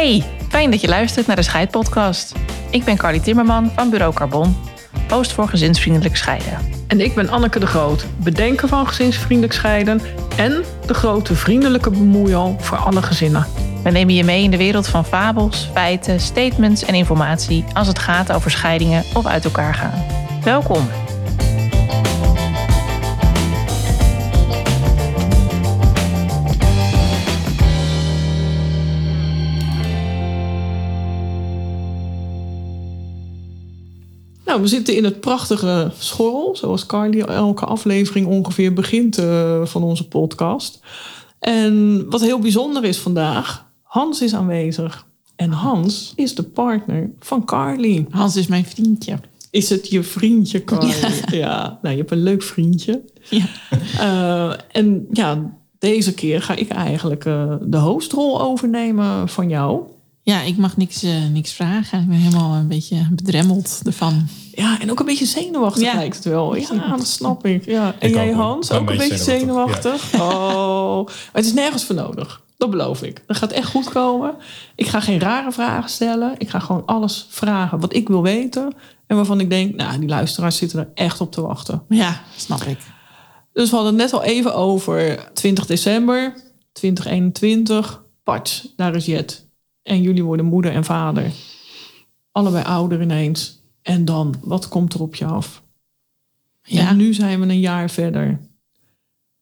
Hey, fijn dat je luistert naar de Scheidpodcast. Ik ben Carly Timmerman van Bureau Carbon, host voor gezinsvriendelijk scheiden. En ik ben Anneke de Groot, bedenker van gezinsvriendelijk scheiden en de grote vriendelijke bemoeial voor alle gezinnen. We nemen je mee in de wereld van fabels, feiten, statements en informatie als het gaat over scheidingen of uit elkaar gaan. Welkom. Nou, we zitten in het prachtige Schorrel, zoals Carly elke aflevering ongeveer begint uh, van onze podcast. En wat heel bijzonder is vandaag, Hans is aanwezig. En Hans is de partner van Carly. Hans is mijn vriendje. Is het je vriendje, Carly? Ja. ja. Nou, je hebt een leuk vriendje. Ja. Uh, en ja, deze keer ga ik eigenlijk uh, de hoofdrol overnemen van jou. Ja, ik mag niks, uh, niks vragen. Ik ben helemaal een beetje bedremmeld ervan. Ja, en ook een beetje zenuwachtig ja. lijkt het wel. Ja, dat snap ik. Ja. En ik jij, Hans, ook een, beetje zenuwachtig? zenuwachtig? Oh, maar het is nergens voor nodig. Dat beloof ik. Dat gaat echt goed komen. Ik ga geen rare vragen stellen. Ik ga gewoon alles vragen wat ik wil weten. En waarvan ik denk, nou, die luisteraars zitten er echt op te wachten. Ja, snap ik. Dus we hadden het net al even over 20 december 2021. Patch, daar is Jet. En jullie worden moeder en vader. Allebei ouder ineens. En dan, wat komt er op je af? Ja. En nu zijn we een jaar verder.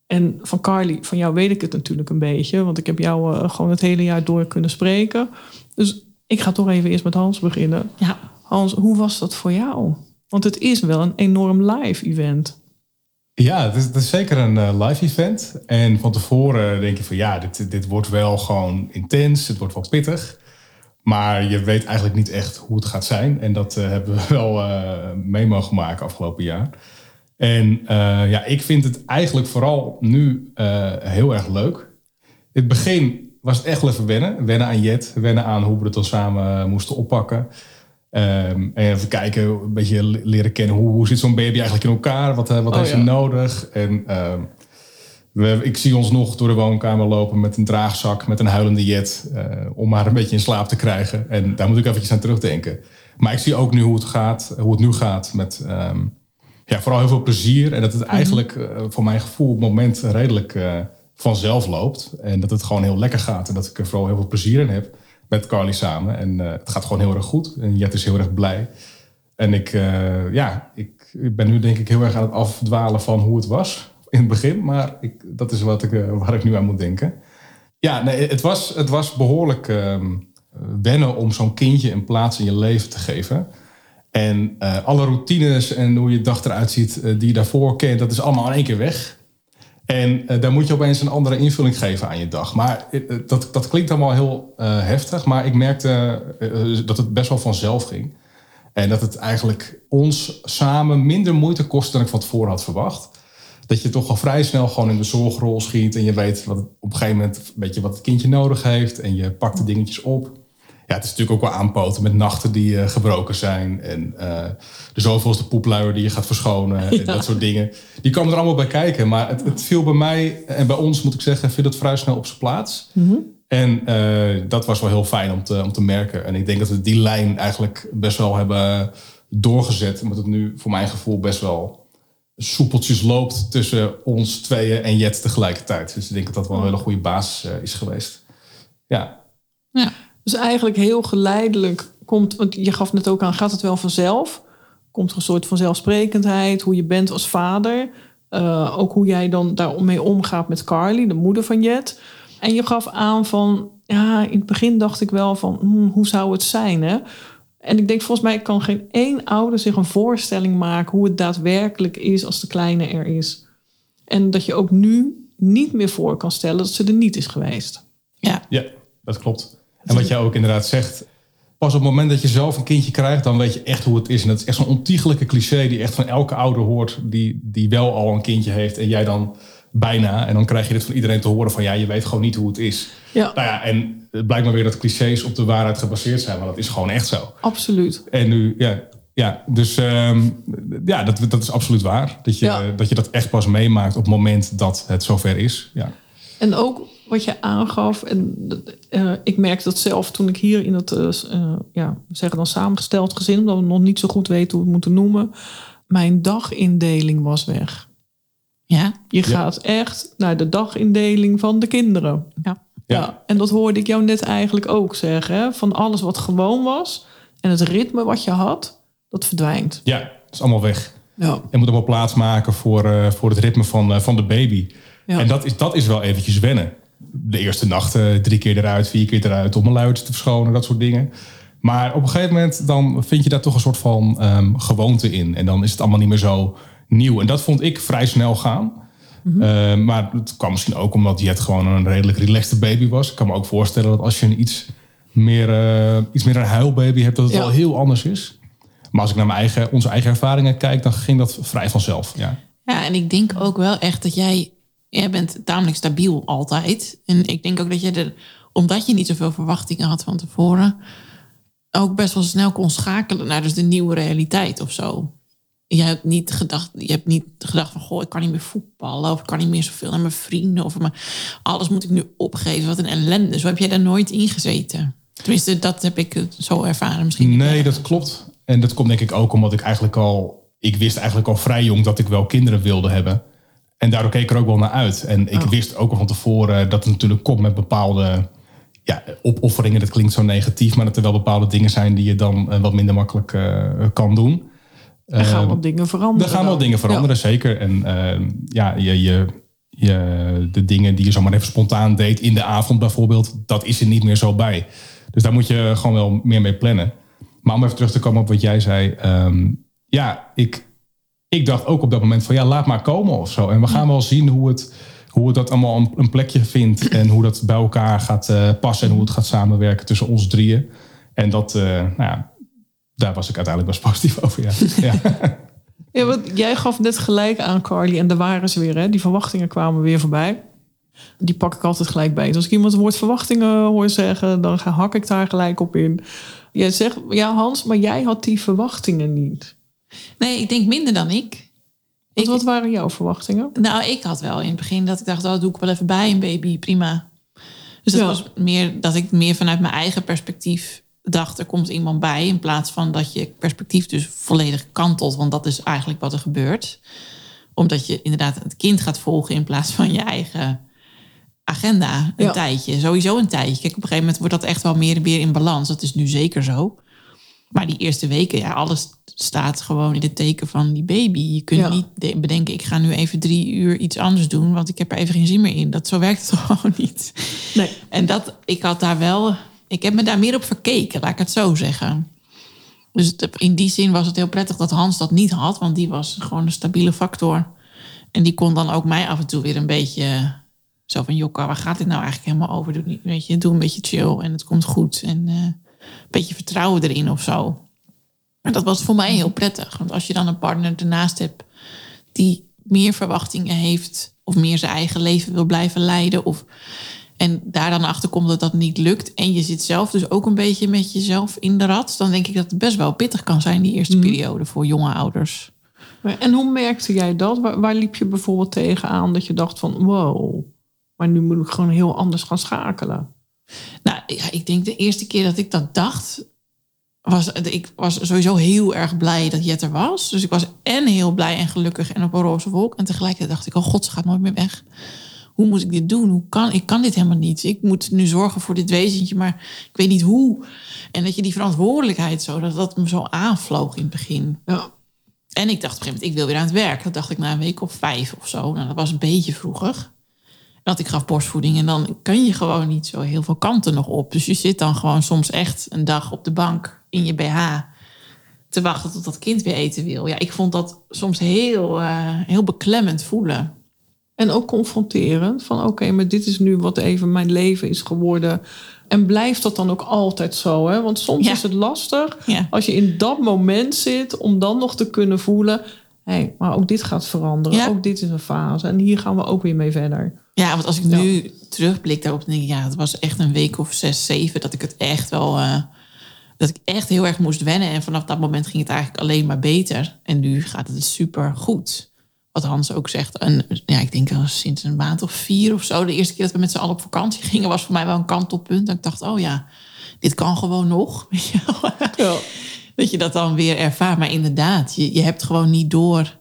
En van Carly, van jou weet ik het natuurlijk een beetje. Want ik heb jou uh, gewoon het hele jaar door kunnen spreken. Dus ik ga toch even eerst met Hans beginnen. Ja. Hans, hoe was dat voor jou? Want het is wel een enorm live event. Ja, het is, zeker een uh, live event. En van tevoren denk je van ja, dit, dit wordt wel gewoon intens. Het wordt wel pittig. Maar je weet eigenlijk niet echt hoe het gaat zijn. En dat uh, hebben we wel uh, mee mogen maken afgelopen jaar. En ja, ik vind het eigenlijk vooral nu heel erg leuk. In het begin was het echt wel even wennen. Wennen aan Jet. Wennen aan hoe we het dan samen moesten oppakken. Um, en even kijken, een beetje leren kennen hoe, hoe zit zo'n baby eigenlijk in elkaar? Wat, wat oh, heeft ze ja. nodig? En um, we, ik zie ons nog door de woonkamer lopen met een draagzak, met een huilende jet, uh, om maar een beetje in slaap te krijgen. En daar moet ik eventjes aan terugdenken. Maar ik zie ook nu hoe het gaat, hoe het nu gaat met um, ja, vooral heel veel plezier. En dat het eigenlijk uh, voor mijn gevoel op het moment redelijk uh, vanzelf loopt. En dat het gewoon heel lekker gaat en dat ik er vooral heel veel plezier in heb met Carly samen. En uh, het gaat gewoon heel erg goed. En Jet is heel erg blij. En ik, uh, ja, ik, ik, ben nu denk ik heel erg aan het afdwalen van hoe het was in het begin. Maar ik, dat is wat ik, uh, waar ik nu aan moet denken. Ja, nee, het was, het was behoorlijk um, wennen om zo'n kindje een plaats in je leven te geven. En alle routines en hoe je dag eruit ziet die je daarvoor kent, dat is allemaal in één keer weg. En uh, dan moet je opeens een andere invulling geven aan je dag. Maar uh, dat, dat klinkt allemaal heel heftig. Maar ik merkte dat het best wel vanzelf ging. En dat het eigenlijk ons samen minder moeite kost dan ik van tevoren had verwacht. Dat je toch al vrij snel gewoon in de zorgrol schiet. En je weet wat op een gegeven moment beetje wat het kindje nodig heeft. En je pakt de dingetjes op ja, het is natuurlijk ook wel aanpoten met nachten die uh, gebroken zijn. En uh, de zoveelste poepluier die je gaat verschonen. Ja. En dat soort dingen. Die komen er allemaal bij kijken. Maar het, het, viel bij mij en bij ons, moet ik zeggen, viel het vrij snel op zijn plaats. Mm -hmm. En uh, dat was wel heel fijn om te, om te merken. En ik denk dat we die lijn eigenlijk best wel hebben doorgezet. Omdat het nu voor mijn gevoel best wel soepeltjes loopt tussen ons tweeën en Jet tegelijkertijd. Dus ik denk dat dat wel een hele goede basis is geweest. Ja. Ja. Dus eigenlijk heel geleidelijk komt, want je gaf net ook aan, gaat het wel vanzelf? Komt er een soort vanzelfsprekendheid, hoe je bent als vader. Uh, ook hoe jij dan daarmee omgaat met Carly, de moeder van Jet. En je gaf aan van, ja, in het begin dacht ik wel van, hmm, hoe zou het zijn? Hè? En ik denk, volgens mij kan geen één ouder zich een voorstelling maken hoe het daadwerkelijk is als de kleine er is. En dat je ook nu niet meer voor kan stellen dat ze er niet is geweest. Ja, ja dat klopt. En wat jij ook inderdaad zegt, pas op het moment dat je zelf een kindje krijgt, dan weet je echt hoe het is. En dat is echt zo'n ontiegelijke cliché die echt van elke ouder hoort die, die wel al een kindje heeft en jij dan bijna. En dan krijg je dit van iedereen te horen van ja, je weet gewoon niet hoe het is. Ja. Nou ja, en het blijkt maar weer dat clichés op de waarheid gebaseerd zijn, maar dat is gewoon echt zo. Absoluut. En nu, ja, ja dus um, ja, dat, dat is absoluut waar. Dat je, ja. dat je dat echt pas meemaakt op het moment dat het zover is. Ja. En ook wat je aangaf, en eh, ik merk dat zelf toen ik hier in het, eh, eh, ja, zeggen dan samengesteld gezin, omdat we nog niet zo goed weten hoe we het moeten noemen, mijn dagindeling was weg. Ja, Je gaat echt naar de dagindeling van de kinderen. ja. Ja. en dat hoorde ik jou net eigenlijk ook zeggen. Hè? Van alles wat gewoon was en het ritme wat je had, dat verdwijnt. Ja, dat is allemaal weg. Ja. Je moet allemaal plaats maken voor, eh, voor het ritme van, van de baby. Ja. En dat is, dat is wel eventjes wennen. De eerste nacht drie keer eruit, vier keer eruit... om een luidje te verschonen, dat soort dingen. Maar op een gegeven moment dan vind je daar toch een soort van ehm, gewoonte in. En dan is het allemaal niet meer zo nieuw. En dat vond ik vrij snel gaan. Eh, maar het kwam misschien ook omdat Jet gewoon een redelijk relaxed baby was. Ik kan me ook voorstellen dat als je een iets meer, eh, iets meer een huilbaby hebt... dat het Ja. wel heel anders is. Maar als ik naar mijn eigen, onze eigen ervaringen kijk... dan ging dat vrij vanzelf, ja. Ja, en ik denk ook wel echt dat jij... Jij bent tamelijk stabiel altijd. En ik denk ook dat je er... Omdat je niet zoveel verwachtingen had van tevoren... ook best wel snel kon schakelen naar dus de nieuwe realiteit of zo. Je hebt niet gedacht, je hebt niet gedacht van... goh, ik kan niet meer voetballen... of ik kan niet meer zoveel naar mijn vrienden... of maar alles moet ik nu opgeven. Wat een ellende. Zo heb jij daar nooit in gezeten. Tenminste, dat heb ik zo ervaren. Misschien Nee, dat klopt. En dat komt denk ik ook omdat ik eigenlijk al... Ik wist eigenlijk al vrij jong dat ik wel kinderen wilde hebben. En daardoor keek ik er ook wel naar uit. En ik wist ook al van tevoren dat het natuurlijk komt met bepaalde ja, opofferingen. Dat klinkt zo negatief, maar dat er wel bepaalde dingen zijn die je dan eh, wat minder makkelijk eh, kan doen. Er gaan wat dingen veranderen. Er gaan wel dingen veranderen, zeker. En eh, ja, je, je, je, de dingen die je zomaar even spontaan deed in de avond bijvoorbeeld, dat is er niet meer zo bij. Dus daar moet je gewoon wel meer mee plannen. Maar om even terug te komen op wat jij zei. ehm, ja, ik, ik dacht ook op dat moment van ja, laat maar komen of zo. En we gaan wel zien hoe het, hoe dat allemaal een, plekje vindt. En hoe dat bij elkaar gaat eh, passen. En hoe het gaat samenwerken tussen ons drieën. En dat, eh, nou ja, daar was ik uiteindelijk best positief over. Ja. ja. Ja, want jij gaf net gelijk aan Carly en daar waren ze weer. Hè? Die verwachtingen kwamen weer voorbij. Die pak ik altijd gelijk bij. Dus als ik iemand het woord verwachtingen hoor zeggen, dan hak ik daar gelijk op in. Jij zegt, ja Hans, maar jij had die verwachtingen niet. Nee, ik denk minder dan ik. Wat, Ik- wat waren jouw verwachtingen? Nou, ik had wel in het begin dat ik dacht, oh, doe ik wel even bij een baby, prima. Dus dat Ja. was meer dat ik meer vanuit mijn eigen perspectief dacht, er komt iemand bij. In plaats van dat je perspectief dus volledig kantelt. Want dat is eigenlijk wat er gebeurt. Omdat je inderdaad het kind gaat volgen in plaats van je eigen agenda. Een Ja. tijdje, sowieso een tijdje. Kijk, op een gegeven moment wordt dat echt wel meer en meer in balans. Dat is nu zeker zo. Maar die eerste weken, ja, alles staat gewoon in het teken van die baby. Je kunt Ja. niet de- bedenken, ik ga nu even drie uur iets anders doen, want ik heb er even geen zin meer in. Dat zo werkt het gewoon niet. Nee. En dat, ik had daar wel, ik heb me daar meer op verkeken, laat ik het zo zeggen. Dus het- in die zin was het heel prettig dat Hans dat niet had, want die was gewoon een stabiele factor. En die kon dan ook mij af en toe weer een beetje zo van, Jokka, waar gaat dit nou eigenlijk helemaal over? Doe, weet je, doe een beetje chill en het komt goed. En eh, beetje vertrouwen erin of zo. En dat was voor mij heel prettig. Want als je dan een partner ernaast hebt die meer verwachtingen heeft, of meer zijn eigen leven wil blijven leiden, of en daar dan achter komt dat dat niet lukt, en je zit zelf dus ook een beetje met jezelf in de rat, dan denk ik dat het best wel pittig kan zijn, die eerste periode voor jonge ouders. En hoe merkte jij dat? Waar, waar liep je bijvoorbeeld tegenaan dat je dacht van wow, maar nu moet ik gewoon heel anders gaan schakelen? Nou, ja, ik denk de eerste keer dat ik dat dacht, was ik was sowieso heel erg blij dat Jet er was. Dus ik was en heel blij en gelukkig en op een roze wolk. En tegelijkertijd dacht ik, oh god, ze gaat nooit meer weg. Hoe moet ik dit doen? Hoe kan, ik kan dit helemaal niet. Ik moet nu zorgen voor dit wezentje, maar ik weet niet hoe. En dat je die verantwoordelijkheid zo, dat dat me zo aanvloog in het begin. Ja. En ik dacht op een gegeven moment, ik wil weer aan het werk. Dat dacht ik na een week of vijf of zo. Nou, dat was een beetje vroeger. Want ik gaf borstvoeding en dan kan je gewoon niet zo heel veel kanten nog op. Dus je zit dan gewoon soms echt een dag op de bank in je BH te wachten tot dat kind weer eten wil. Ja, ik vond dat soms heel, eh, heel beklemmend voelen. En ook confronterend van oké, maar dit is nu wat even mijn leven is geworden. En blijft dat dan ook altijd zo? Hè? Want soms Ja. is het lastig Ja. als je in dat moment zit om dan nog te kunnen voelen. Hé, hey, maar ook dit gaat veranderen. Ja. Ook dit is een fase. En hier gaan we ook weer mee verder. Ja, want als ik nu terugblik daarop, denk ik, ja, het was echt een week of zes, zeven dat ik het echt wel, eh, dat ik echt heel erg moest wennen. En vanaf dat moment ging het eigenlijk alleen maar beter. En nu gaat het super goed. wat Hans ook zegt. En ja, ik denk al sinds een maand of vier of zo. De eerste keer dat we met z'n allen op vakantie gingen, was voor mij wel een kantelpunt. En ik dacht, oh ja, dit kan gewoon nog. Weet je wel? Ja. Dat je dat dan weer ervaart. Maar inderdaad, je, je hebt gewoon niet door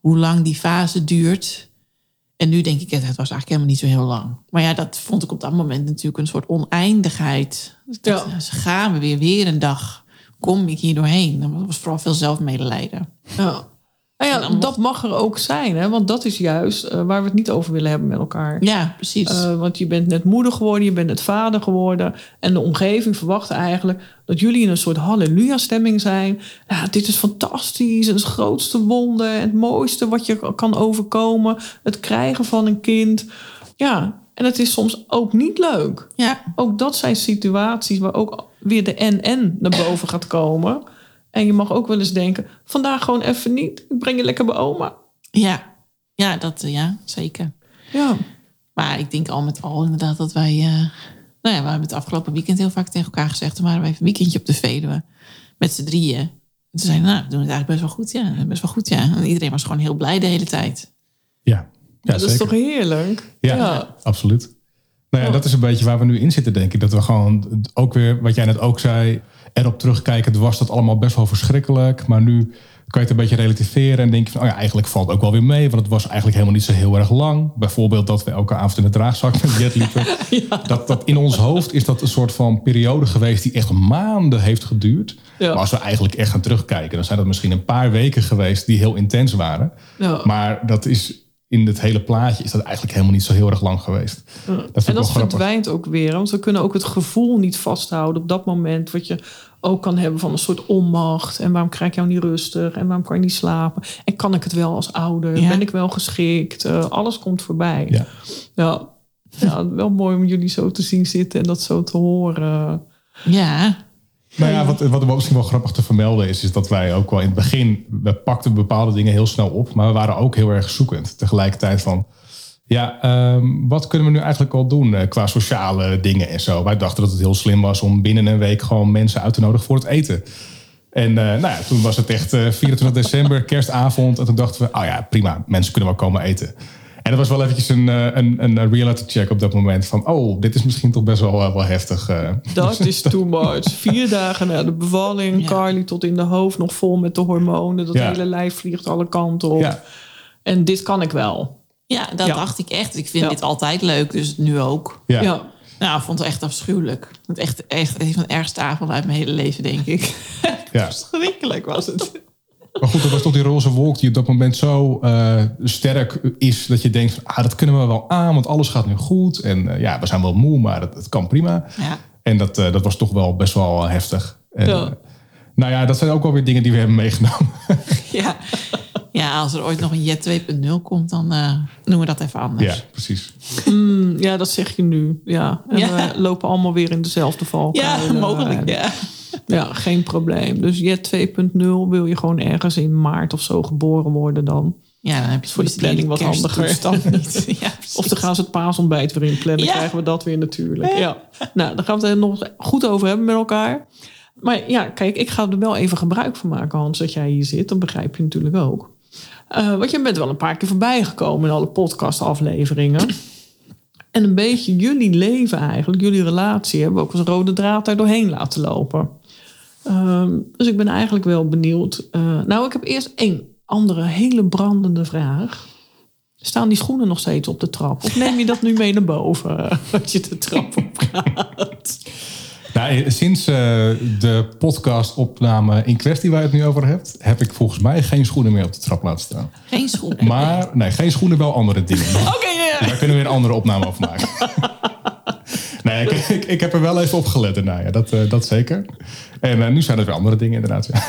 hoe lang die fase duurt. En nu denk ik, het was eigenlijk helemaal niet zo heel lang. Maar ja, dat vond ik op dat moment natuurlijk een soort oneindigheid. Dus Ja. Ze gaan we weer, weer een dag. Kom ik hier doorheen? Dat was vooral veel zelfmedelijden. Ja. Nou ja, dat mag er ook zijn, hè? want dat is juist eh, waar we het niet over willen hebben met elkaar. Ja, precies. Eh, want je bent net moeder geworden, je bent net vader geworden. En de omgeving verwacht eigenlijk dat jullie in een soort halleluja-stemming zijn. Ja, dit is fantastisch, het grootste wonder, het mooiste wat je kan overkomen. Het krijgen van een kind. Ja, en het is soms ook niet leuk. ja, Ook dat zijn situaties waar ook weer de en-en naar boven gaat komen. En je mag ook wel eens denken, vandaag gewoon even niet. Ik breng je lekker bij oma. ja, ja, dat, eh, ja, zeker. Ja, Maar ik denk al met al inderdaad dat wij... eh, nou ja, we hebben het afgelopen weekend heel vaak tegen elkaar gezegd. Toen waren we even een weekendje op de Veluwe. Met z'n drieën. En toen zeiden we, nou, we doen het eigenlijk best wel goed. Ja, best wel goed, ja. En iedereen was gewoon heel blij de hele tijd. Ja, ja dat is toch heerlijk? Ja, absoluut. Nou ja, dat is een beetje waar we nu in zitten, denk ik. Dat we gewoon ook weer, wat jij net ook zei, erop terugkijken. Was dat allemaal best wel verschrikkelijk. Maar nu kan je het een beetje relativeren en denk je van, oh ja, eigenlijk valt het ook wel weer mee. Want het was eigenlijk helemaal niet zo heel erg lang. Bijvoorbeeld dat we elke avond in de draagzak met Jet liepen. dat, dat in ons hoofd is dat een soort van periode geweest die echt maanden heeft geduurd. Ja. Maar als we eigenlijk echt gaan terugkijken, dan zijn dat misschien een paar weken geweest die heel intens waren. Ja. Maar dat is in het hele plaatje is dat eigenlijk helemaal niet zo heel erg lang geweest. Dat En dat verdwijnt ook weer. Want we kunnen ook het gevoel niet vasthouden op dat moment. Wat je ook kan hebben van een soort onmacht. En waarom krijg ik jou niet rustig? En waarom kan je niet slapen? En kan ik het wel als ouder? Ja. Ben ik wel geschikt? Eh, alles komt voorbij. Ja. Ja. ja, wel mooi om jullie zo te zien zitten en dat zo te horen. Ja, Nou ja, wat, wat misschien wel grappig te vermelden is, is dat wij ook wel in het begin, we pakten bepaalde dingen heel snel op, maar we waren ook heel erg zoekend. Tegelijkertijd van, ja, ehm, wat kunnen we nu eigenlijk al doen eh, qua sociale dingen en zo. Wij dachten dat het heel slim was om binnen een week gewoon mensen uit te nodigen voor het eten. En eh, nou ja, toen was het echt eh, 24 december, kerstavond. En toen dachten we, oh ja, prima, mensen kunnen wel komen eten. En dat was wel eventjes een, eh, een, een reality check op dat moment. Van, oh, dit is misschien toch best wel, eh, wel heftig. eh. Dat is too much. Vier dagen na de bevalling, Ja. Carly tot in de hoofd, nog vol met de hormonen. Dat Ja. hele lijf vliegt alle kanten op. Ja. En dit kan ik wel. ja dat Ja. dacht ik echt. Ik vind Ja. dit altijd leuk, dus nu ook. Ja. ja. Nou, ik vond het echt afschuwelijk. Het echt, echt een van de ergste avonden uit mijn hele leven, denk ik. ja. Schrikkelijk was het. Maar goed, dat was toch die roze wolk die op dat moment zo eh, sterk is... dat je denkt, van, ah, dat kunnen we wel aan, want alles gaat nu goed. En eh, ja, we zijn wel moe, maar het, het kan prima. Ja. En dat, eh, dat was toch wel best wel heftig. En, Ja. nou ja, dat zijn ook wel weer dingen die we hebben meegenomen. Ja. ja, als er ooit nog een Jet 2.0 komt, dan eh, noemen we dat even anders. ja, precies. Ja, dat zeg je nu. Ja. En Ja. we lopen allemaal weer in dezelfde Ja, valkuil. mogelijk. Ja. Ja, geen probleem. Dus Jet 2.0 wil je gewoon ergens in maart of zo geboren worden dan. ja, dan heb je Voor de planning wat handiger. niet. Ja. Of dan gaan ze het paasontbijt weer inplannen. Ja. krijgen we dat weer natuurlijk. Ja. Nou, daar gaan we het nog goed over hebben met elkaar. Maar ja, kijk, ik ga er wel even gebruik van maken, Hans, dat jij hier zit. Dat begrijp je natuurlijk ook. Eh want je bent wel een paar keer voorbij gekomen in alle podcastafleveringen. En een beetje jullie leven eigenlijk, jullie relatie, hebben we ook als rode draad daar doorheen laten lopen. Ehm, dus ik ben eigenlijk wel benieuwd. Eh, nou, ik heb eerst één andere hele brandende vraag. Staan die schoenen nog steeds op de trap? Of neem je dat nu mee naar boven als je de trap op gaat? Nou, eh, sinds eh, de podcastopname in kwestie waar je het nu over hebt... heb ik volgens mij geen schoenen meer op de trap laten staan. Geen schoenen. Maar nee, geen schoenen, wel andere dingen. Oké, ja. Dus daar kunnen we weer een andere opname over maken. nee, ik, ik, ik heb er wel even op gelet daarna, ja, dat, eh, dat zeker. En eh, nu zijn er weer andere dingen inderdaad. Ja.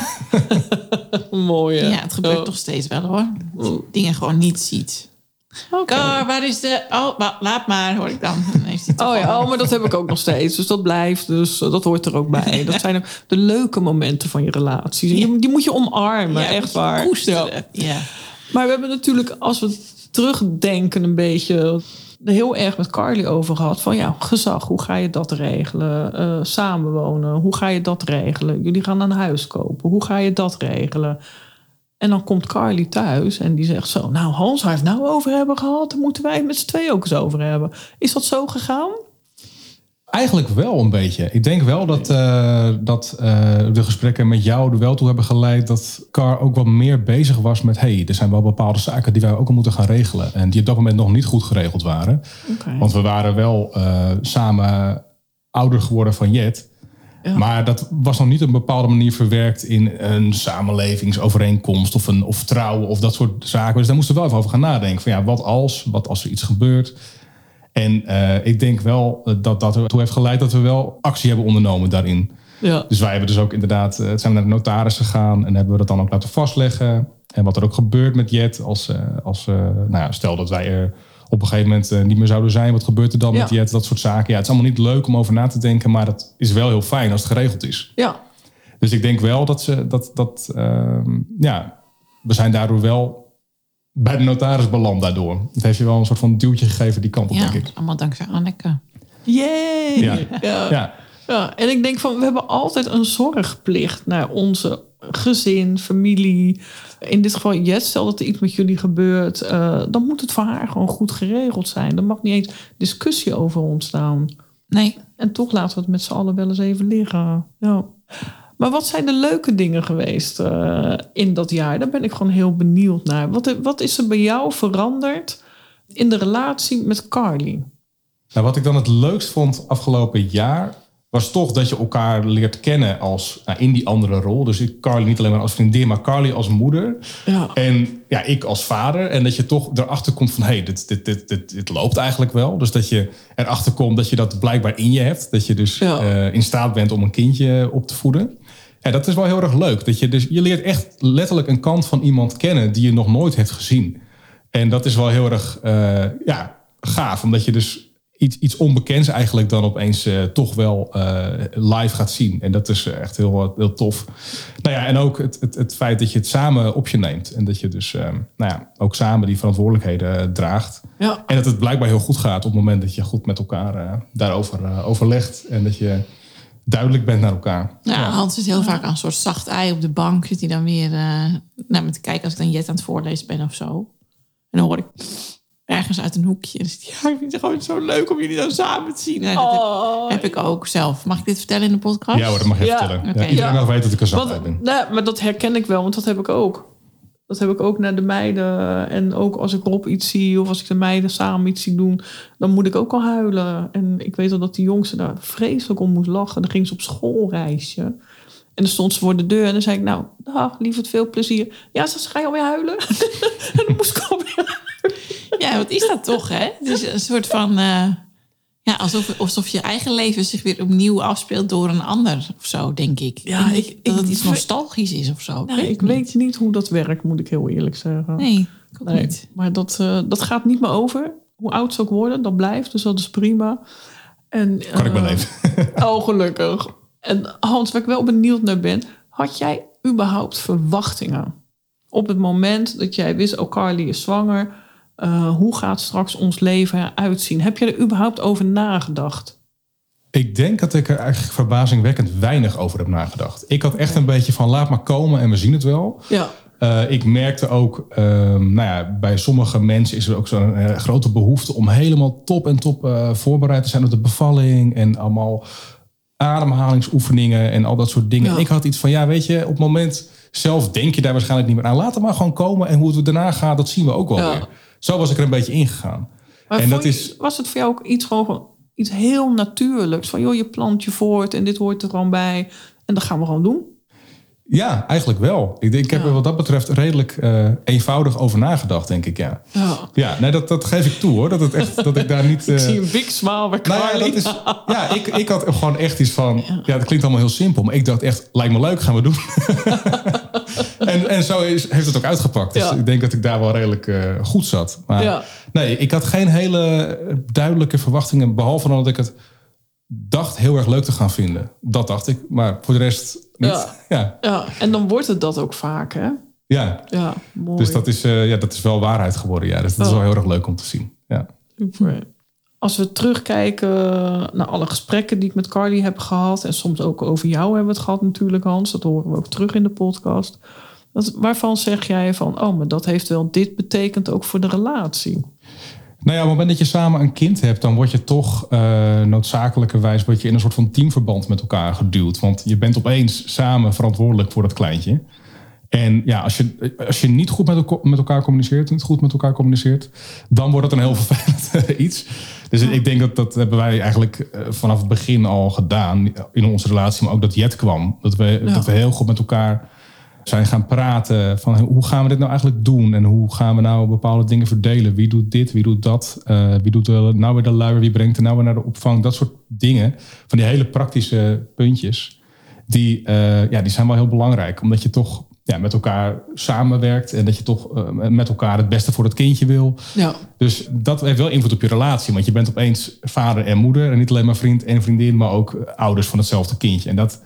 Mooi, hè? Ja, het gebeurt Oh. toch steeds wel hoor. Dat je dingen gewoon niet ziet. Oké. Cor, waar is de... Oh, wa- laat maar, hoor ik dan. Dan Oh ja, oh, maar dat heb ik ook nog steeds. Dus dat blijft. Dus eh, dat hoort er ook bij. Dat zijn de leuke momenten van je relatie. Die, die moet je omarmen, Ja, echt waar. koesteren. Ja. Ja. Maar we hebben natuurlijk, als we terugdenken een beetje... heel erg met Carly over gehad. Van ja, gezag, hoe ga je dat regelen? Eh, samenwonen, hoe ga je dat regelen? Jullie gaan een huis kopen, hoe ga je dat regelen? En dan komt Carly thuis en die zegt zo... Nou, Hans, we het nou over hebben gehad... moeten wij het met z'n twee ook eens over hebben. Is dat zo gegaan? Eigenlijk wel een beetje. Ik denk wel dat, eh, dat eh, de gesprekken met jou er wel toe hebben geleid dat Car ook wat meer bezig was met: hey, er zijn wel bepaalde zaken die wij ook al moeten gaan regelen. En die op dat moment nog niet goed geregeld waren. Oké. Want we waren wel eh, samen ouder geworden van Jet. Ja. Maar dat was nog niet op een bepaalde manier verwerkt in een samenlevingsovereenkomst of, een, of trouwen of dat soort zaken. Dus daar moesten we wel even over gaan nadenken. Van ja, wat als? Wat als er iets gebeurt? En eh, ik denk wel eh, dat dat ertoe heeft geleid dat we wel actie hebben ondernomen daarin. Ja. Dus wij hebben dus ook inderdaad, eh, zijn we naar de notaris gegaan en hebben we dat dan ook laten vastleggen. En wat er ook gebeurt met Jet, als, als nou ja, stel dat wij er op een gegeven moment niet meer zouden zijn, wat gebeurt er dan Ja. met Jet? Dat soort zaken. Ja, het is allemaal niet leuk om over na te denken, maar het is wel heel fijn als het geregeld is. ja. Dus ik denk wel dat ze dat, dat ehm, ja, we zijn daardoor wel bij de notaris beland daardoor. Het heeft je wel een soort van duwtje gegeven die kant op, Ja, denk ik. allemaal dankzij Anneke. Yay! Ja. Ja. Ja. Ja, en ik denk van, we hebben altijd een zorgplicht naar onze gezin, familie. In dit geval, Jet, stel dat er iets met jullie gebeurt, eh, dan moet het voor haar gewoon goed geregeld zijn. Er mag niet eens discussie over ontstaan. Nee, En toch laten we het met z'n allen wel eens even liggen. Ja. Maar wat zijn de leuke dingen geweest eh, in dat jaar? Daar ben ik gewoon heel benieuwd naar. Wat, wat is er bij jou veranderd in de relatie met Carly? Nou, wat ik dan het leukst vond afgelopen jaar, was toch dat je elkaar leert kennen als nou, in die andere rol. Dus ik, Carly niet alleen maar als vriendin, maar Carly als moeder. Ja. En ja, ik als vader. En dat je toch erachter komt van, hé, hey, dit, dit, dit, dit, dit loopt eigenlijk wel. Dus dat je erachter komt dat je dat blijkbaar in je hebt. Dat je dus Ja. eh, in staat bent om een kindje op te voeden. Ja, dat is wel heel erg leuk. Dat je, dus, je leert echt letterlijk een kant van iemand kennen die je nog nooit hebt gezien. En dat is wel heel erg eh, ja, gaaf. Omdat je dus iets, iets onbekends eigenlijk dan opeens eh, toch wel eh, live gaat zien. En dat is echt heel, heel tof. Nou ja, en ook het, het, het feit dat je het samen op je neemt. En dat je dus eh, nou ja, ook samen die verantwoordelijkheden eh, draagt. Ja. En dat het blijkbaar heel goed gaat op het moment dat je goed met elkaar eh, daarover eh, overlegt. En dat je duidelijk bent naar elkaar. Ja, Hans zit heel vaak aan een soort zacht ei op de bank. Zit hij dan weer eh, naar me te kijken als ik dan Jet aan het voorlezen ben of zo. En dan hoor ik ergens uit een hoekje. En hij, ja, ik vind het gewoon zo leuk om jullie dan samen te zien. Dat Oh, heb, heb ik ook zelf. Mag ik dit vertellen in de podcast? Ja hoor, dat mag je Ja. vertellen. Oké. Ja, iedereen mag weten dat ik een Want, zachtheid ben. nou, maar dat herken ik wel, want dat heb ik ook. Dat heb ik ook naar de meiden. En ook als ik Rob iets zie of als ik de meiden samen iets zie doen, dan moet ik ook al huilen. En ik weet al dat die jongste daar vreselijk om moest lachen. Dan ging ze op schoolreisje. En dan stond ze voor de deur en dan zei ik, nou, dag, lieverd, veel plezier. Ja, ze ga je alweer huilen? en dan moest ik alweer Ja, wat is dat toch, hè? Het is een soort van... eh, ja, alsof, alsof je eigen leven zich weer opnieuw afspeelt door een ander of zo, denk ik. Ja, ik- dat ik het iets nostalgisch is of zo. Nou, het ik weet niet hoe dat werkt, moet ik heel eerlijk zeggen. Nee, ik ook Nee, niet. maar dat, eh, dat gaat niet meer over. Hoe oud ze ook worden, dat blijft. Dus dat is prima. En, Kan ik eh, beleven. Oh, gelukkig. En Hans, waar ik wel benieuwd naar ben... had jij überhaupt verwachtingen? Op het moment dat jij wist, oh, Carly is zwanger... eh, hoe gaat straks ons leven eruit zien? Heb je er überhaupt over nagedacht? Ik denk dat ik er eigenlijk verbazingwekkend weinig over heb nagedacht. Ik had echt een beetje van laat maar komen en we zien het wel. Ja. Eh, ik merkte ook, ehm, nou ja, bij sommige mensen is er ook zo'n eh, grote behoefte om helemaal top en top voorbereid te zijn op de bevalling. En allemaal ademhalingsoefeningen en al dat soort dingen. Ja. Ik had iets van, ja, weet je, op het moment zelf denk je daar waarschijnlijk niet meer aan. Laat het maar gewoon komen en hoe het daarna gaat, dat zien we ook wel Ja. weer. Zo was ik er een beetje ingegaan. Maar En dat je- is- was het voor jou ook iets, gewoon, iets heel natuurlijks? Van, joh, je plant je voort en dit hoort er gewoon bij. En dat gaan we gewoon doen. Ja, eigenlijk wel. Ik, denk, ik heb Ja. er wat dat betreft redelijk eh, eenvoudig over nagedacht, denk ik, ja. Ja. Ja, nee, dat, dat geef ik toe hoor. Dat, het echt, dat ik daar niet... Ik eh, zie een big smile bij Nou ja, is, ja ik, ik had gewoon echt iets van... Ja, dat klinkt allemaal heel simpel. Maar ik dacht echt, lijkt me leuk, gaan we doen. en, en zo is, heeft het ook uitgepakt. Dus Ja. ik denk dat ik daar wel redelijk eh, goed zat. Maar Ja. nee, ik had geen hele duidelijke verwachtingen. Behalve dan dat ik het dacht heel erg leuk te gaan vinden. Dat dacht ik. Maar voor de rest niet. Ja. Ja, ja. Ja, en dan wordt het dat ook vaak, hè? Ja, mooi. Dus dat is, eh, ja, dat is wel waarheid geworden. Ja. Dus dat is wel heel erg leuk om te zien. Ja. Super. Als we terugkijken naar alle gesprekken die ik met Carly heb gehad... en soms ook over jou hebben we het gehad natuurlijk, Hans. Dat horen we ook terug in de podcast. Waarvan zeg jij van, oh, maar dat heeft wel dit betekent ook voor de relatie? Nou ja, op het moment dat je samen een kind hebt, dan word je toch uh, noodzakelijkerwijs word je in een soort van teamverband met elkaar geduwd. Want je bent opeens samen verantwoordelijk voor dat kleintje. En ja, als je, als je niet goed met elkaar communiceert, niet goed met elkaar communiceert, dan wordt het een heel vervelend iets. Dus ik denk dat dat hebben wij eigenlijk eh, vanaf het begin al gedaan in onze relatie, maar ook dat Jet kwam. Dat we, dat we heel goed met elkaar zijn gaan praten van hoe gaan we dit nou eigenlijk doen en hoe gaan we nou bepaalde dingen verdelen. Wie doet dit, wie doet dat, uh, wie doet de, nou weer de luier, wie brengt er nou weer naar de opvang. Dat soort dingen, van die hele praktische puntjes, die, uh, ja, die zijn wel heel belangrijk. Omdat je toch ja, met elkaar samenwerkt en dat je toch uh, met elkaar het beste voor het kindje wil. Ja. Dus dat heeft wel invloed op je relatie, want je bent opeens vader en moeder en niet alleen maar vriend en vriendin, maar ook ouders van hetzelfde kindje. En dat,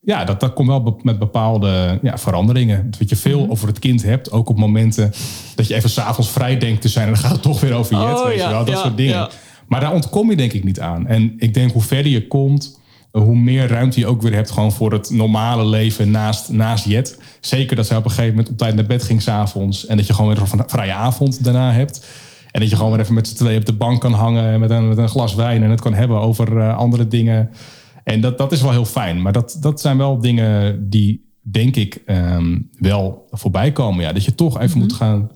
ja, dat, dat komt wel met bepaalde ja, veranderingen. Dat je veel over het kind hebt. Ook op momenten dat je even s'avonds vrij denkt te zijn. En dan gaat het toch weer over Jet. Oh, weet ja, je wel, dat ja, soort dingen. Maar daar ontkom je denk ik niet aan. En ik denk hoe verder je komt, hoe meer ruimte je ook weer hebt gewoon voor het normale leven naast, naast Jet. Zeker dat zij op een gegeven moment op tijd naar bed ging s'avonds. En dat je gewoon weer een vrije avond daarna hebt. En dat je gewoon weer even met z'n tweeën op de bank kan hangen met een, met een glas wijn. En het kan hebben over uh, andere dingen. En dat, dat is wel heel fijn. Maar dat, dat zijn wel dingen die, denk ik, um, wel voorbij komen. Ja, dat je toch even mm -hmm. moet gaan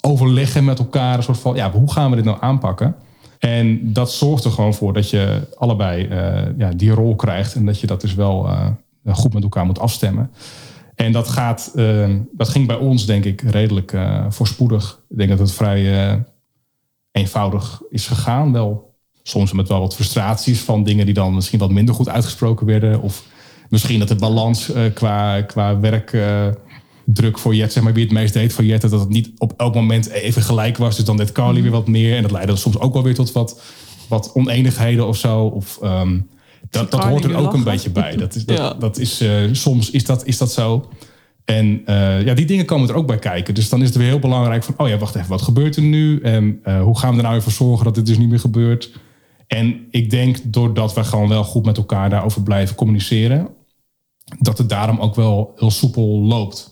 overleggen met elkaar. Een soort van, ja, hoe gaan we dit nou aanpakken? En dat zorgt er gewoon voor dat je allebei uh, ja, die rol krijgt. En dat je dat dus wel uh, goed met elkaar moet afstemmen. En dat, gaat, uh, dat ging bij ons, denk ik, redelijk voorspoedig. Ik denk dat het vrij eenvoudig is gegaan. Wel soms met wel wat frustraties van dingen die dan misschien wat minder goed uitgesproken werden. Of misschien dat de balans qua, qua werkdruk uh, voor Jet, zeg maar, wie het meest deed voor Jet, dat het niet op elk moment even gelijk was. Dus dan deed Carly mm. weer wat meer. En dat leidde soms ook wel weer tot wat, wat oneenigheden of zo. Of, um, dat, dat hoort er ook een beetje bij. Dat is, dat, ja. dat is, uh, soms is dat, is dat zo. En uh, ja, die dingen komen er ook bij kijken. Dus dan is het weer heel belangrijk van... oh ja, wacht even, wat gebeurt er nu? En uh, hoe gaan we er nou weer voor zorgen dat dit dus niet meer gebeurt? En ik denk doordat we gewoon wel goed met elkaar daarover blijven communiceren... dat het daarom ook wel heel soepel loopt.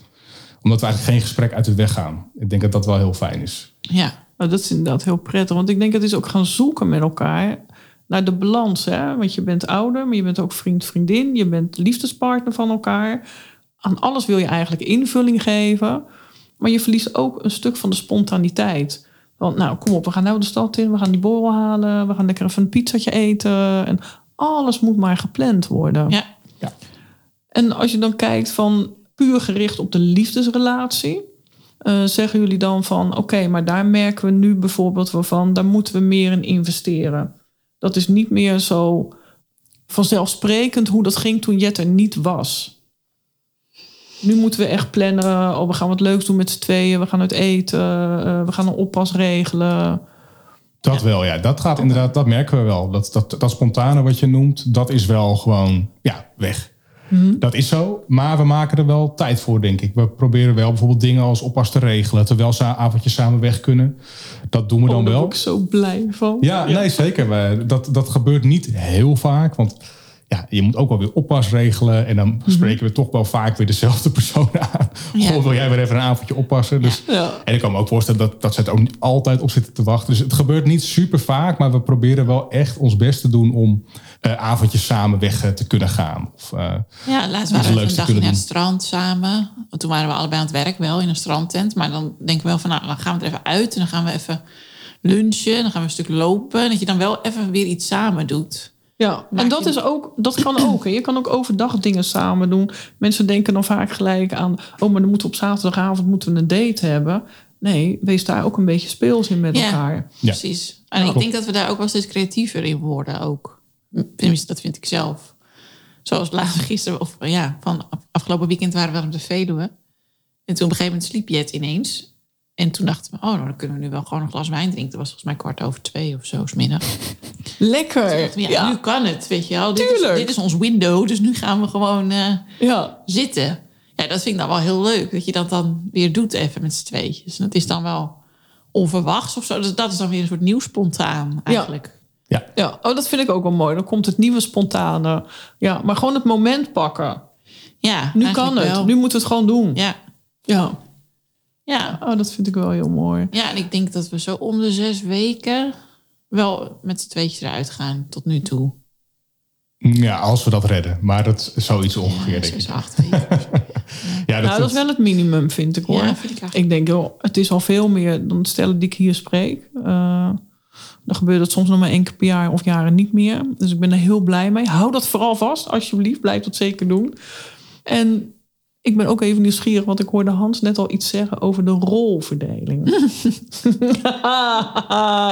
Omdat we eigenlijk geen gesprek uit de weg gaan. Ik denk dat dat wel heel fijn is. Ja, nou, dat is inderdaad heel prettig. Want ik denk dat het is ook gaan zoeken met elkaar naar de balans. Hè? Want je bent ouder, maar je bent ook vriend, vriendin. Je bent liefdespartner van elkaar. Aan alles wil je eigenlijk invulling geven. Maar je verliest ook een stuk van de spontaniteit. Want nou, kom op, we gaan nou de stad in. We gaan die borrel halen. We gaan lekker even een pizzatje eten. En alles moet maar gepland worden. Ja. ja. En als je dan kijkt van puur gericht op de liefdesrelatie. Uh, zeggen jullie dan van oké, maar daar merken we nu bijvoorbeeld wel van. Daar moeten we meer in investeren. Dat is niet meer zo vanzelfsprekend hoe dat ging toen Jet er niet was. Nu moeten we echt plannen. Oh, we gaan wat leuks doen met z'n tweeën. We gaan uit eten. Uh, we gaan een oppas regelen. Dat wel, ja. Dat gaat inderdaad, dat merken we wel. Dat, dat, dat spontane wat je noemt, dat is wel gewoon, ja, weg. Mm-hmm. Dat is zo, maar we maken er wel tijd voor, denk ik. We proberen wel bijvoorbeeld dingen als oppas te regelen... terwijl ze avondjes samen weg kunnen. Dat doen we oh, dan daar wel. ben ik zo blij van. Ja, ja. nee, zeker. Dat, dat gebeurt niet heel vaak, want ja, je moet ook wel weer oppas regelen. En dan Mhm. spreken we toch wel vaak weer dezelfde persoon aan. Ja. Of wil jij weer even een avondje oppassen? Dus, Ja. En ik kan me ook voorstellen dat, dat ze het ook niet altijd op zitten te wachten. Dus het gebeurt niet super vaak. Maar we proberen wel echt ons best te doen om eh, avondjes samen weg eh, te kunnen gaan. Of, eh, Ja, laatst waren we een kunnen naar het strand samen. Want toen waren we allebei aan het werk wel in een strandtent. Maar dan denken we wel van, nou, dan gaan we er even uit. En dan gaan we even lunchen. En dan gaan we een stuk lopen. En dat je dan wel even weer iets samen doet. Ja, en dat, is ook, dat kan ook. hè. Je kan ook overdag dingen samen doen. Mensen denken dan vaak gelijk aan... oh, maar dan moeten we op zaterdagavond moeten we een date hebben. Nee, wees daar ook een beetje speels in met Ja. elkaar. Ja. Precies. En ik klopt. denk dat we daar ook wel steeds creatiever in worden ook. Tenminste, dat vind ik zelf. Zoals laatst gisteren, of ja, van af- afgelopen weekend waren we op de Veluwe. En toen op een gegeven moment sliep Jet ineens. En toen dachten we, oh, nou, dan kunnen we nu wel gewoon een glas wijn drinken. Dat was volgens mij kwart over twee of zo, 's middag. Lekker! Ja, Ja, nu kan het, weet je wel. Dit is, Tuurlijk. dit is ons window, dus nu gaan we gewoon eh, ja. zitten. Ja, dat vind ik dan wel heel leuk. Dat je dat dan weer doet even met z'n tweetjes. En dat is dan wel onverwachts of zo. Dus dat is dan weer een soort nieuw spontaan eigenlijk. ja. ja. Oh, dat vind ik ook wel mooi. Dan komt het nieuwe spontane. Ja, maar gewoon het moment pakken. Ja, Nu kan het. wel. Nu moet het gewoon doen. Ja, Ja, Ja. oh, dat vind ik wel heel mooi. ja, en ik denk dat we zo om de zes weken wel met z'n tweetjes eruit gaan tot nu toe. Ja, als we dat redden. Maar dat is zoiets ongeveer, Ja, denk ik. zes, acht weken. Ja, nou, dat is wel het minimum, vind ik hoor. Ja, vind ik. Ik denk, joh, het is al veel meer dan de stellen die ik hier spreek. Eh, dan gebeurt het soms nog maar één keer per jaar of jaren niet meer. Dus ik ben er heel blij mee. Hou dat vooral vast, alsjeblieft. Blijf dat zeker doen. En ik ben ook even nieuwsgierig, want ik hoorde Hans net al iets zeggen over de rolverdeling.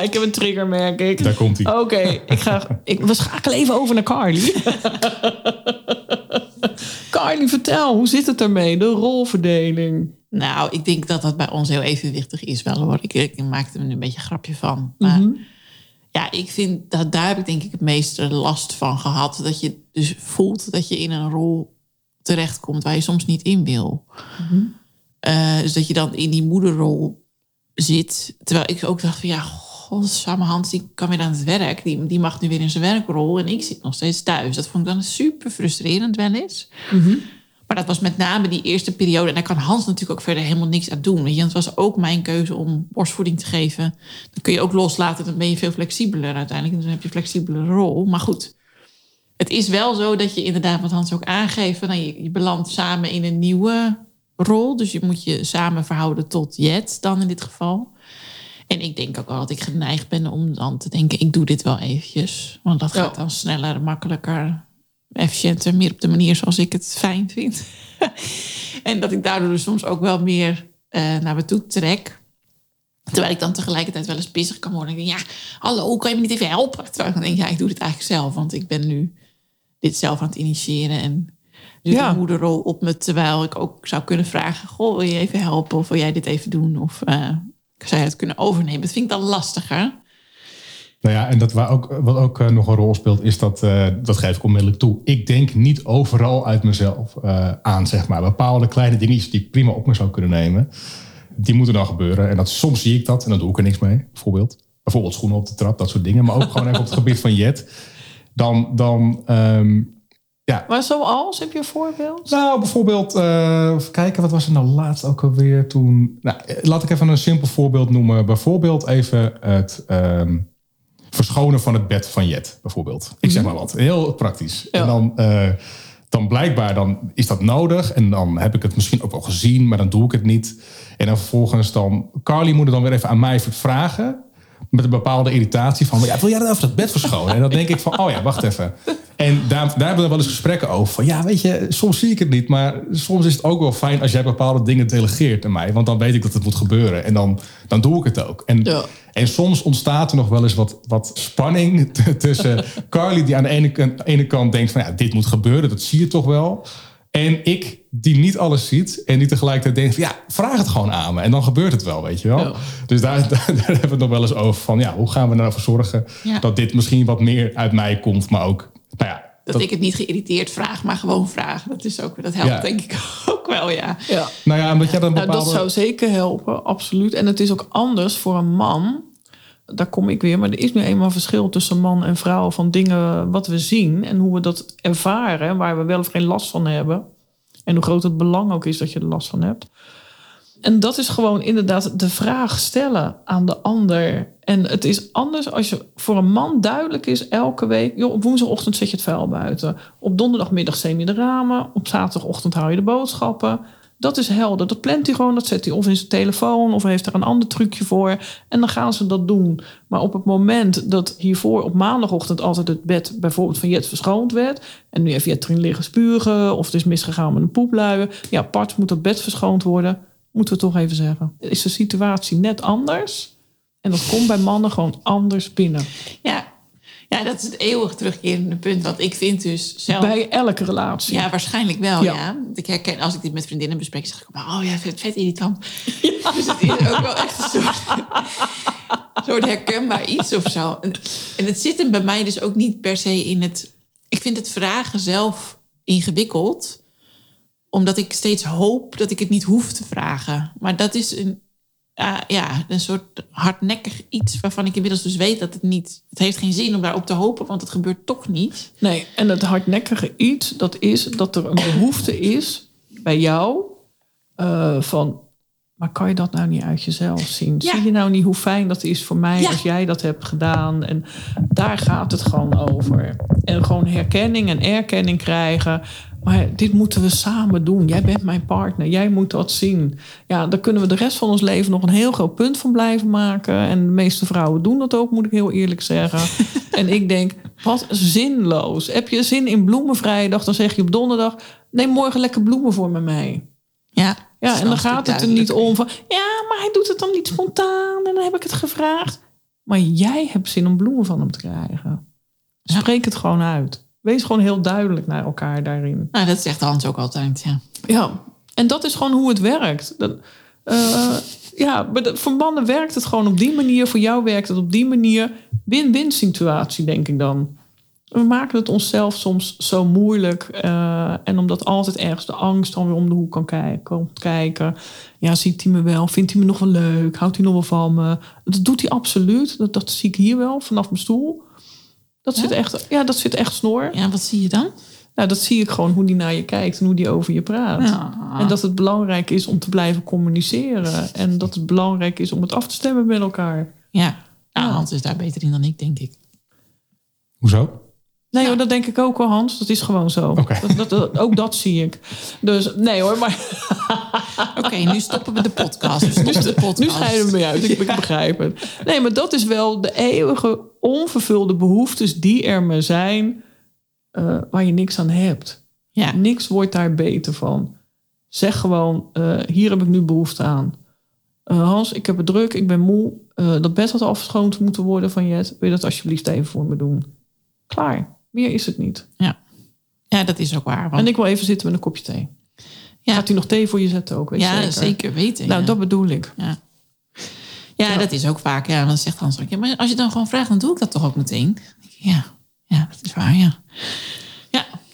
ik heb een trigger, merk ik. Daar komt hij. Oké, ik ga. Ik, we schakelen even over naar Carly. Carly, vertel, hoe zit het ermee? De rolverdeling. Nou, ik denk dat dat bij ons heel evenwichtig is wel hoor. Ik, ik maakte er nu een beetje een grapje van. Maar Mhm. ja, ik vind dat daar heb ik denk ik het meeste last van gehad. Dat je dus voelt dat je in een rol terechtkomt waar je soms niet in wil. Eh, dus dat je dan in die moederrol zit. Terwijl ik ook dacht van ja, godsamme Hans, die kan weer aan het werk. Die, die mag nu weer in zijn werkrol en ik zit nog steeds thuis. Dat vond ik dan super frustrerend wel eens. Maar dat was met name die eerste periode. En daar kan Hans natuurlijk ook verder helemaal niks aan doen. Weet je? Want het was ook mijn keuze om borstvoeding te geven. Dan kun je ook loslaten. Dan ben je veel flexibeler uiteindelijk. En dan heb je een flexibele rol. Maar goed, het is wel zo dat je inderdaad, wat Hans ook aangeeft... van, nou, je, je belandt samen in een nieuwe rol. Dus je moet je samen verhouden tot Jet dan in dit geval. En ik denk ook wel dat ik geneigd ben om dan te denken... ik doe dit wel eventjes. Want dat gaat dan sneller, makkelijker, efficiënter... meer op de manier zoals ik het fijn vind. en dat ik daardoor dus soms ook wel meer eh, naar me toe trek... Terwijl ik dan tegelijkertijd wel eens pissig kan worden. Ik denk, ja, hallo, kan je me niet even helpen? Terwijl ik dan denk, ja, ik doe dit eigenlijk zelf. Want ik ben nu dit zelf aan het initiëren. En nu Ja. de moederrol op me. Terwijl ik ook zou kunnen vragen, goh, wil je even helpen? Of wil jij dit even doen? Of eh, zou je het kunnen overnemen? Dat vind ik dan lastiger. Nou ja, en dat waar ook, wat ook eh, nog een rol speelt, is dat, eh, dat geef ik onmiddellijk toe. Ik denk niet overal uit mezelf eh, aan, zeg maar. Bepaalde kleine dingetjes die ik prima op me zou kunnen nemen, die moeten dan gebeuren. En dat, soms zie ik dat en dan doe ik er niks mee, bijvoorbeeld. Bijvoorbeeld schoenen op de trap, dat soort dingen. Maar ook gewoon even op het gebied van Jet. Dan, dan ehm, Maar zoals, heb je een voorbeeld? nou, bijvoorbeeld, eh, even kijken, wat was er nou laatst ook alweer toen? Nou, eh, laat ik even een simpel voorbeeld noemen. Bijvoorbeeld even het ehm, verschonen van het bed van Jet, bijvoorbeeld. Ik zeg maar wat, heel praktisch. Ja. En dan, eh, dan blijkbaar dan is dat nodig en dan heb ik het misschien ook wel gezien, maar dan doe ik het niet. En dan vervolgens dan, Carly moet het dan weer even aan mij vragen met een bepaalde irritatie van, ja, wil jij dat over dat bed verschonen? En dan denk ik van, oh ja, wacht even. En daar, daar hebben we wel eens gesprekken over. Van, ja, weet je, soms zie ik het niet, maar soms is het ook wel fijn als jij bepaalde dingen delegeert aan mij. Want dan weet ik dat het moet gebeuren en dan, dan doe ik het ook. En, Ja. en soms ontstaat er nog wel eens wat, wat spanning tussen Carly, die aan de ene, kant- ene kant denkt van, ja, dit moet gebeuren, dat zie je toch wel. En ik, die niet alles ziet en die tegelijkertijd denkt van, ja, vraag het gewoon aan me. En dan gebeurt het wel, weet je wel. Ja. Dus daar, daar, daar hebben we het nog wel eens over van, ja, hoe gaan we er nou voor zorgen Ja. dat dit misschien wat meer uit mij komt, maar ook, nou ja, Dat, ik het niet geïrriteerd vraag, maar gewoon vraag. Dat, is ook, dat helpt Ja. denk ik ook wel, ja. Ja. nou ja, omdat jij dan Nou, dat zou zeker helpen, absoluut. En het is ook anders voor een man. Daar kom ik weer. Maar er is nu eenmaal verschil tussen man en vrouw. Van dingen wat we zien en hoe we dat ervaren. Waar we wel of geen last van hebben. En hoe groot het belang ook is dat je er last van hebt. En dat is gewoon inderdaad de vraag stellen aan de ander. En het is anders als je voor een man duidelijk is elke week... Joh, op woensdagochtend zet je het vuil buiten. Op donderdagmiddag zeem je de ramen. Op zaterdagochtend hou je de boodschappen. Dat is helder. Dat plant hij gewoon. Dat zet hij of in zijn telefoon of heeft er een ander trucje voor. En dan gaan ze dat doen. Maar op het moment dat hiervoor op maandagochtend altijd het bed bijvoorbeeld van Jet verschoond werd. En nu heeft Jet erin liggen spugen. Of het is misgegaan met een poepluien. Ja, apart moet dat bed verschoond worden. Moeten we toch even zeggen. Is de situatie net anders? En dat komt bij mannen gewoon anders binnen. Ja. Ja, dat is het eeuwig terugkerende punt. Want ik vind dus zelf... Bij elke relatie. Ja, waarschijnlijk wel, Ja. ja. Want Ik herken, als ik dit met vriendinnen bespreek, zeg ik, oh ja, vet, vet irritant. Dus het is ook wel echt een soort, soort herkenbaar iets of zo. En, en het zit hem bij mij dus ook niet per se in het... Ik vind het vragen zelf ingewikkeld, omdat ik steeds hoop dat ik het niet hoef te vragen. Maar dat is een, ah, ja, een soort hardnekkig iets waarvan ik inmiddels dus weet dat het niet... Het heeft geen zin om daarop te hopen, want het gebeurt toch niet. Nee, en het hardnekkige iets, dat is dat er een behoefte is bij jou eh, van, maar kan je dat nou niet uit jezelf zien? Ja. Zie je nou niet hoe fijn dat is voor mij Ja. als jij dat hebt gedaan? En daar gaat het gewoon over. En gewoon herkenning en erkenning krijgen. Maar dit moeten we samen doen. Jij bent mijn partner. Jij moet dat zien. Ja, daar kunnen we de rest van ons leven nog een heel groot punt van blijven maken. En de meeste vrouwen doen dat ook, moet ik heel eerlijk zeggen. en ik denk, wat zinloos. Heb je zin in bloemenvrijdag? Dan zeg je op donderdag, neem morgen lekker bloemen voor me mee. Ja, Ja, en dan gaat het er niet om van... Ja, maar hij doet het dan niet spontaan en dan heb ik het gevraagd. Maar jij hebt zin om bloemen van hem te krijgen. Spreek het gewoon uit. Wees gewoon heel duidelijk naar elkaar daarin. Nou, dat zegt Hans ook altijd, ja. Ja, en dat is gewoon hoe het werkt. Dat, eh, ja, voor mannen werkt het gewoon op die manier. Voor jou werkt het op die manier. Win-win situatie, denk ik dan. We maken het onszelf soms zo moeilijk. eh, en omdat altijd ergens de angst dan weer om de hoek kan kijken, komt kijken. Ja, ziet hij me wel? Vindt hij me nog wel leuk? Houdt hij nog wel van me? Dat doet hij absoluut. Dat, dat zie ik hier wel, vanaf mijn stoel. Dat, zit, echt, ja, dat zit echt snor. Ja, wat zie je dan? Nou, dat zie ik gewoon hoe die naar je kijkt en hoe die over je praat. Ja. En dat het belangrijk is om te blijven communiceren. En dat het belangrijk is om het af te stemmen met elkaar. Ja, nou, Ja. Hans is daar beter in dan ik, denk ik. Hoezo? Nee hoor, dat denk ik ook wel, Hans. Dat is gewoon zo. Oké. Dat, dat, dat- ook dat zie ik. Dus nee hoor, maar Oké, nu stoppen we de podcast. We stoppen de podcast. nu schijnen we mee uit. Ik, begrijp het. Nee, maar dat is wel de eeuwige onvervulde behoeftes die er maar zijn... eh, waar je niks aan hebt. Ja, Niks wordt daar beter van. Zeg gewoon, eh, hier heb ik nu behoefte aan. Eh, Hans, ik heb het druk, ik ben moe. Dat bed had afgeschoond moeten worden van Jet. Wil je dat alsjeblieft even voor me doen? Klaar. Meer is het niet. ja. ja, dat is ook waar. Want, En ik wil even zitten met een kopje thee. Ja. Gaat hij nog thee voor je zetten ook? Weet ja, zeker weten. Nou, ja. dat bedoel ik. Ja. Ja, dat is ook vaak. Ja, dan zegt Hans ook, ja, maar als je dan gewoon vraagt, dan doe ik dat toch ook meteen. Ja, ja, dat is waar, ja.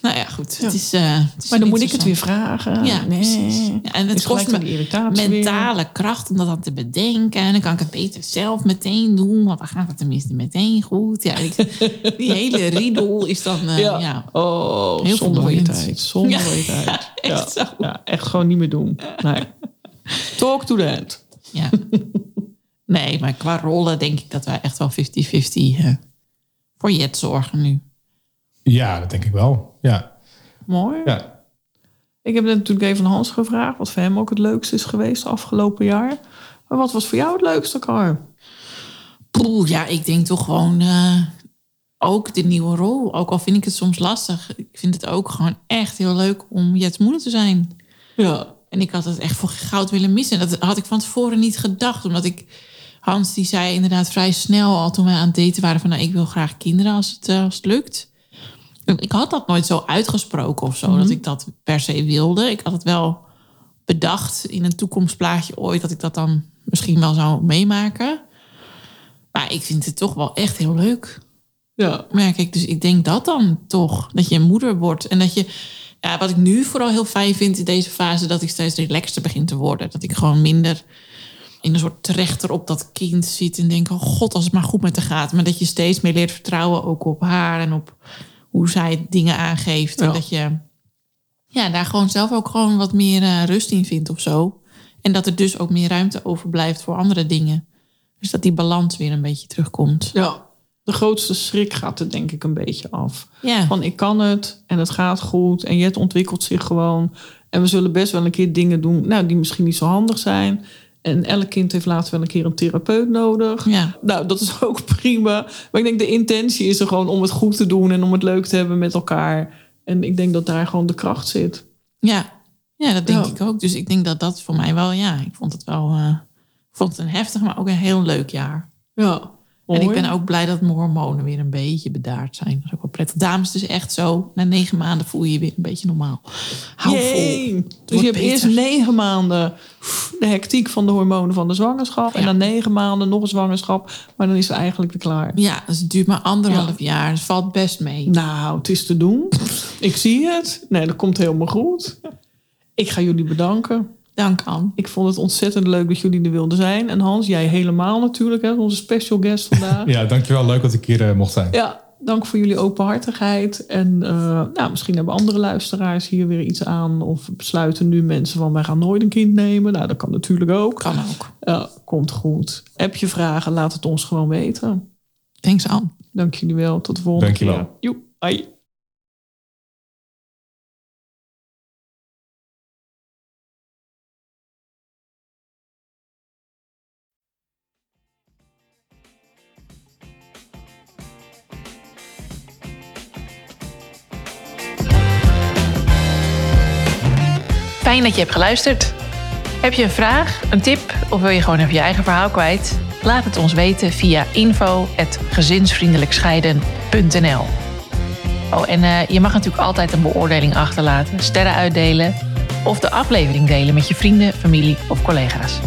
Nou ja, goed. Het is, eh, het is Maar dan moet ik het weer vragen. Ja, nee. precies. Ja, en het Is kost me weer. mentale kracht om dat dan te bedenken. En dan kan ik het beter zelf meteen doen, want dan gaat het tenminste meteen goed. Ja, ik- die hele riedel is dan, eh, ja. Oh, Heel zonder je tijd. Zonder je tijd. ja, echt zo. Ja, echt gewoon niet meer doen. Nee. Talk to the end. Ja. Nee, maar qua rollen denk ik dat wij echt wel 50-50 eh, voor Jet zorgen nu. Ja, dat denk ik wel. Ja. Mooi. ja. Ik heb net natuurlijk even Hans gevraagd wat voor hem ook het leukste is geweest afgelopen jaar. Maar wat was voor jou het leukste, Kar? Poeh, ja, ik denk toch gewoon eh, ook de nieuwe rol. Ook al vind ik het soms lastig. Ik vind het ook gewoon echt heel leuk om Jets moeder te zijn. Ja. En ik had het echt voor goud willen missen. Dat had ik van tevoren niet gedacht. Omdat ik... Hans die zei inderdaad vrij snel al toen wij aan het daten waren... van nou, ik wil graag kinderen als het, eh, als het lukt. Ik had dat nooit zo uitgesproken of zo. Dat ik dat per se wilde. Ik had het wel bedacht in een toekomstplaatje ooit... dat ik dat dan misschien wel zou meemaken. Maar ik vind het toch wel echt heel leuk Ja. merk ik. Dus ik denk dat dan toch. Dat je een moeder wordt. En dat je, ja, wat ik nu vooral heel fijn vind in deze fase, dat ik steeds relaxter begin te worden. Dat ik gewoon minder in een soort trechter op dat kind zit en denk, oh god, als het maar goed met haar gaat. Maar dat je steeds meer leert vertrouwen ook op haar en op hoe zij dingen aangeeft. En dat je ja, daar gewoon zelf ook gewoon wat meer eh, rust in vindt of zo. En dat er dus ook meer ruimte overblijft voor andere dingen. Dus dat die balans weer een beetje terugkomt. ja. De grootste schrik gaat er denk ik een beetje af. Ja. Van ik kan het en het gaat goed en Jet ontwikkelt zich gewoon. En we zullen best wel een keer dingen doen nou, die misschien niet zo handig zijn. En elk kind heeft later wel een keer een therapeut nodig. Ja. Nou, dat is ook prima. Maar ik denk de intentie is er gewoon om het goed te doen en om het leuk te hebben met elkaar. En ik denk dat daar gewoon de kracht zit. Ja, ja dat denk Ja. ik ook. Dus ik denk dat dat voor mij wel, ja, ik vond het wel, ik vond het een heftig, maar ook een heel leuk jaar. Ja. En ik ben ook blij dat mijn hormonen weer een beetje bedaard zijn. Dat is ook wel prettig. Dames, het is echt zo. Na negen maanden voel je je weer een beetje normaal. Hou Yay. vol. Dus je hebt eerst negen maanden de hectiek van de hormonen van de zwangerschap. En dan negen maanden nog een zwangerschap. Maar dan is het eigenlijk weer klaar. Ja, dus het duurt maar anderhalf jaar. Het valt best mee. Nou, het is te doen. Ik zie het. Nee, dat komt helemaal goed. Ik ga jullie bedanken. Dank, Anne. Ik vond het ontzettend leuk dat jullie er wilden zijn. En Hans, jij helemaal natuurlijk, hè, onze special guest vandaag. ja, dankjewel. Leuk dat ik hier eh, mocht zijn. Ja, dank voor jullie openhartigheid. En eh, nou, misschien hebben andere luisteraars hier weer iets aan. Of besluiten nu mensen van wij gaan nooit een kind nemen. Nou, dat kan natuurlijk ook. Kan ook. Ja, komt goed. Heb je vragen, laat het ons gewoon weten. Thanks aan. Dank jullie wel. Tot de volgende Dankjewel. keer. Joep, hoi. Fijn dat je hebt geluisterd. Heb je een vraag, een tip of wil je gewoon even je eigen verhaal kwijt? Laat het ons weten via info.gezinsvriendelijkscheiden.nl Oh, en eh, je mag natuurlijk altijd een beoordeling achterlaten, sterren uitdelen of de aflevering delen met je vrienden, familie of collega's.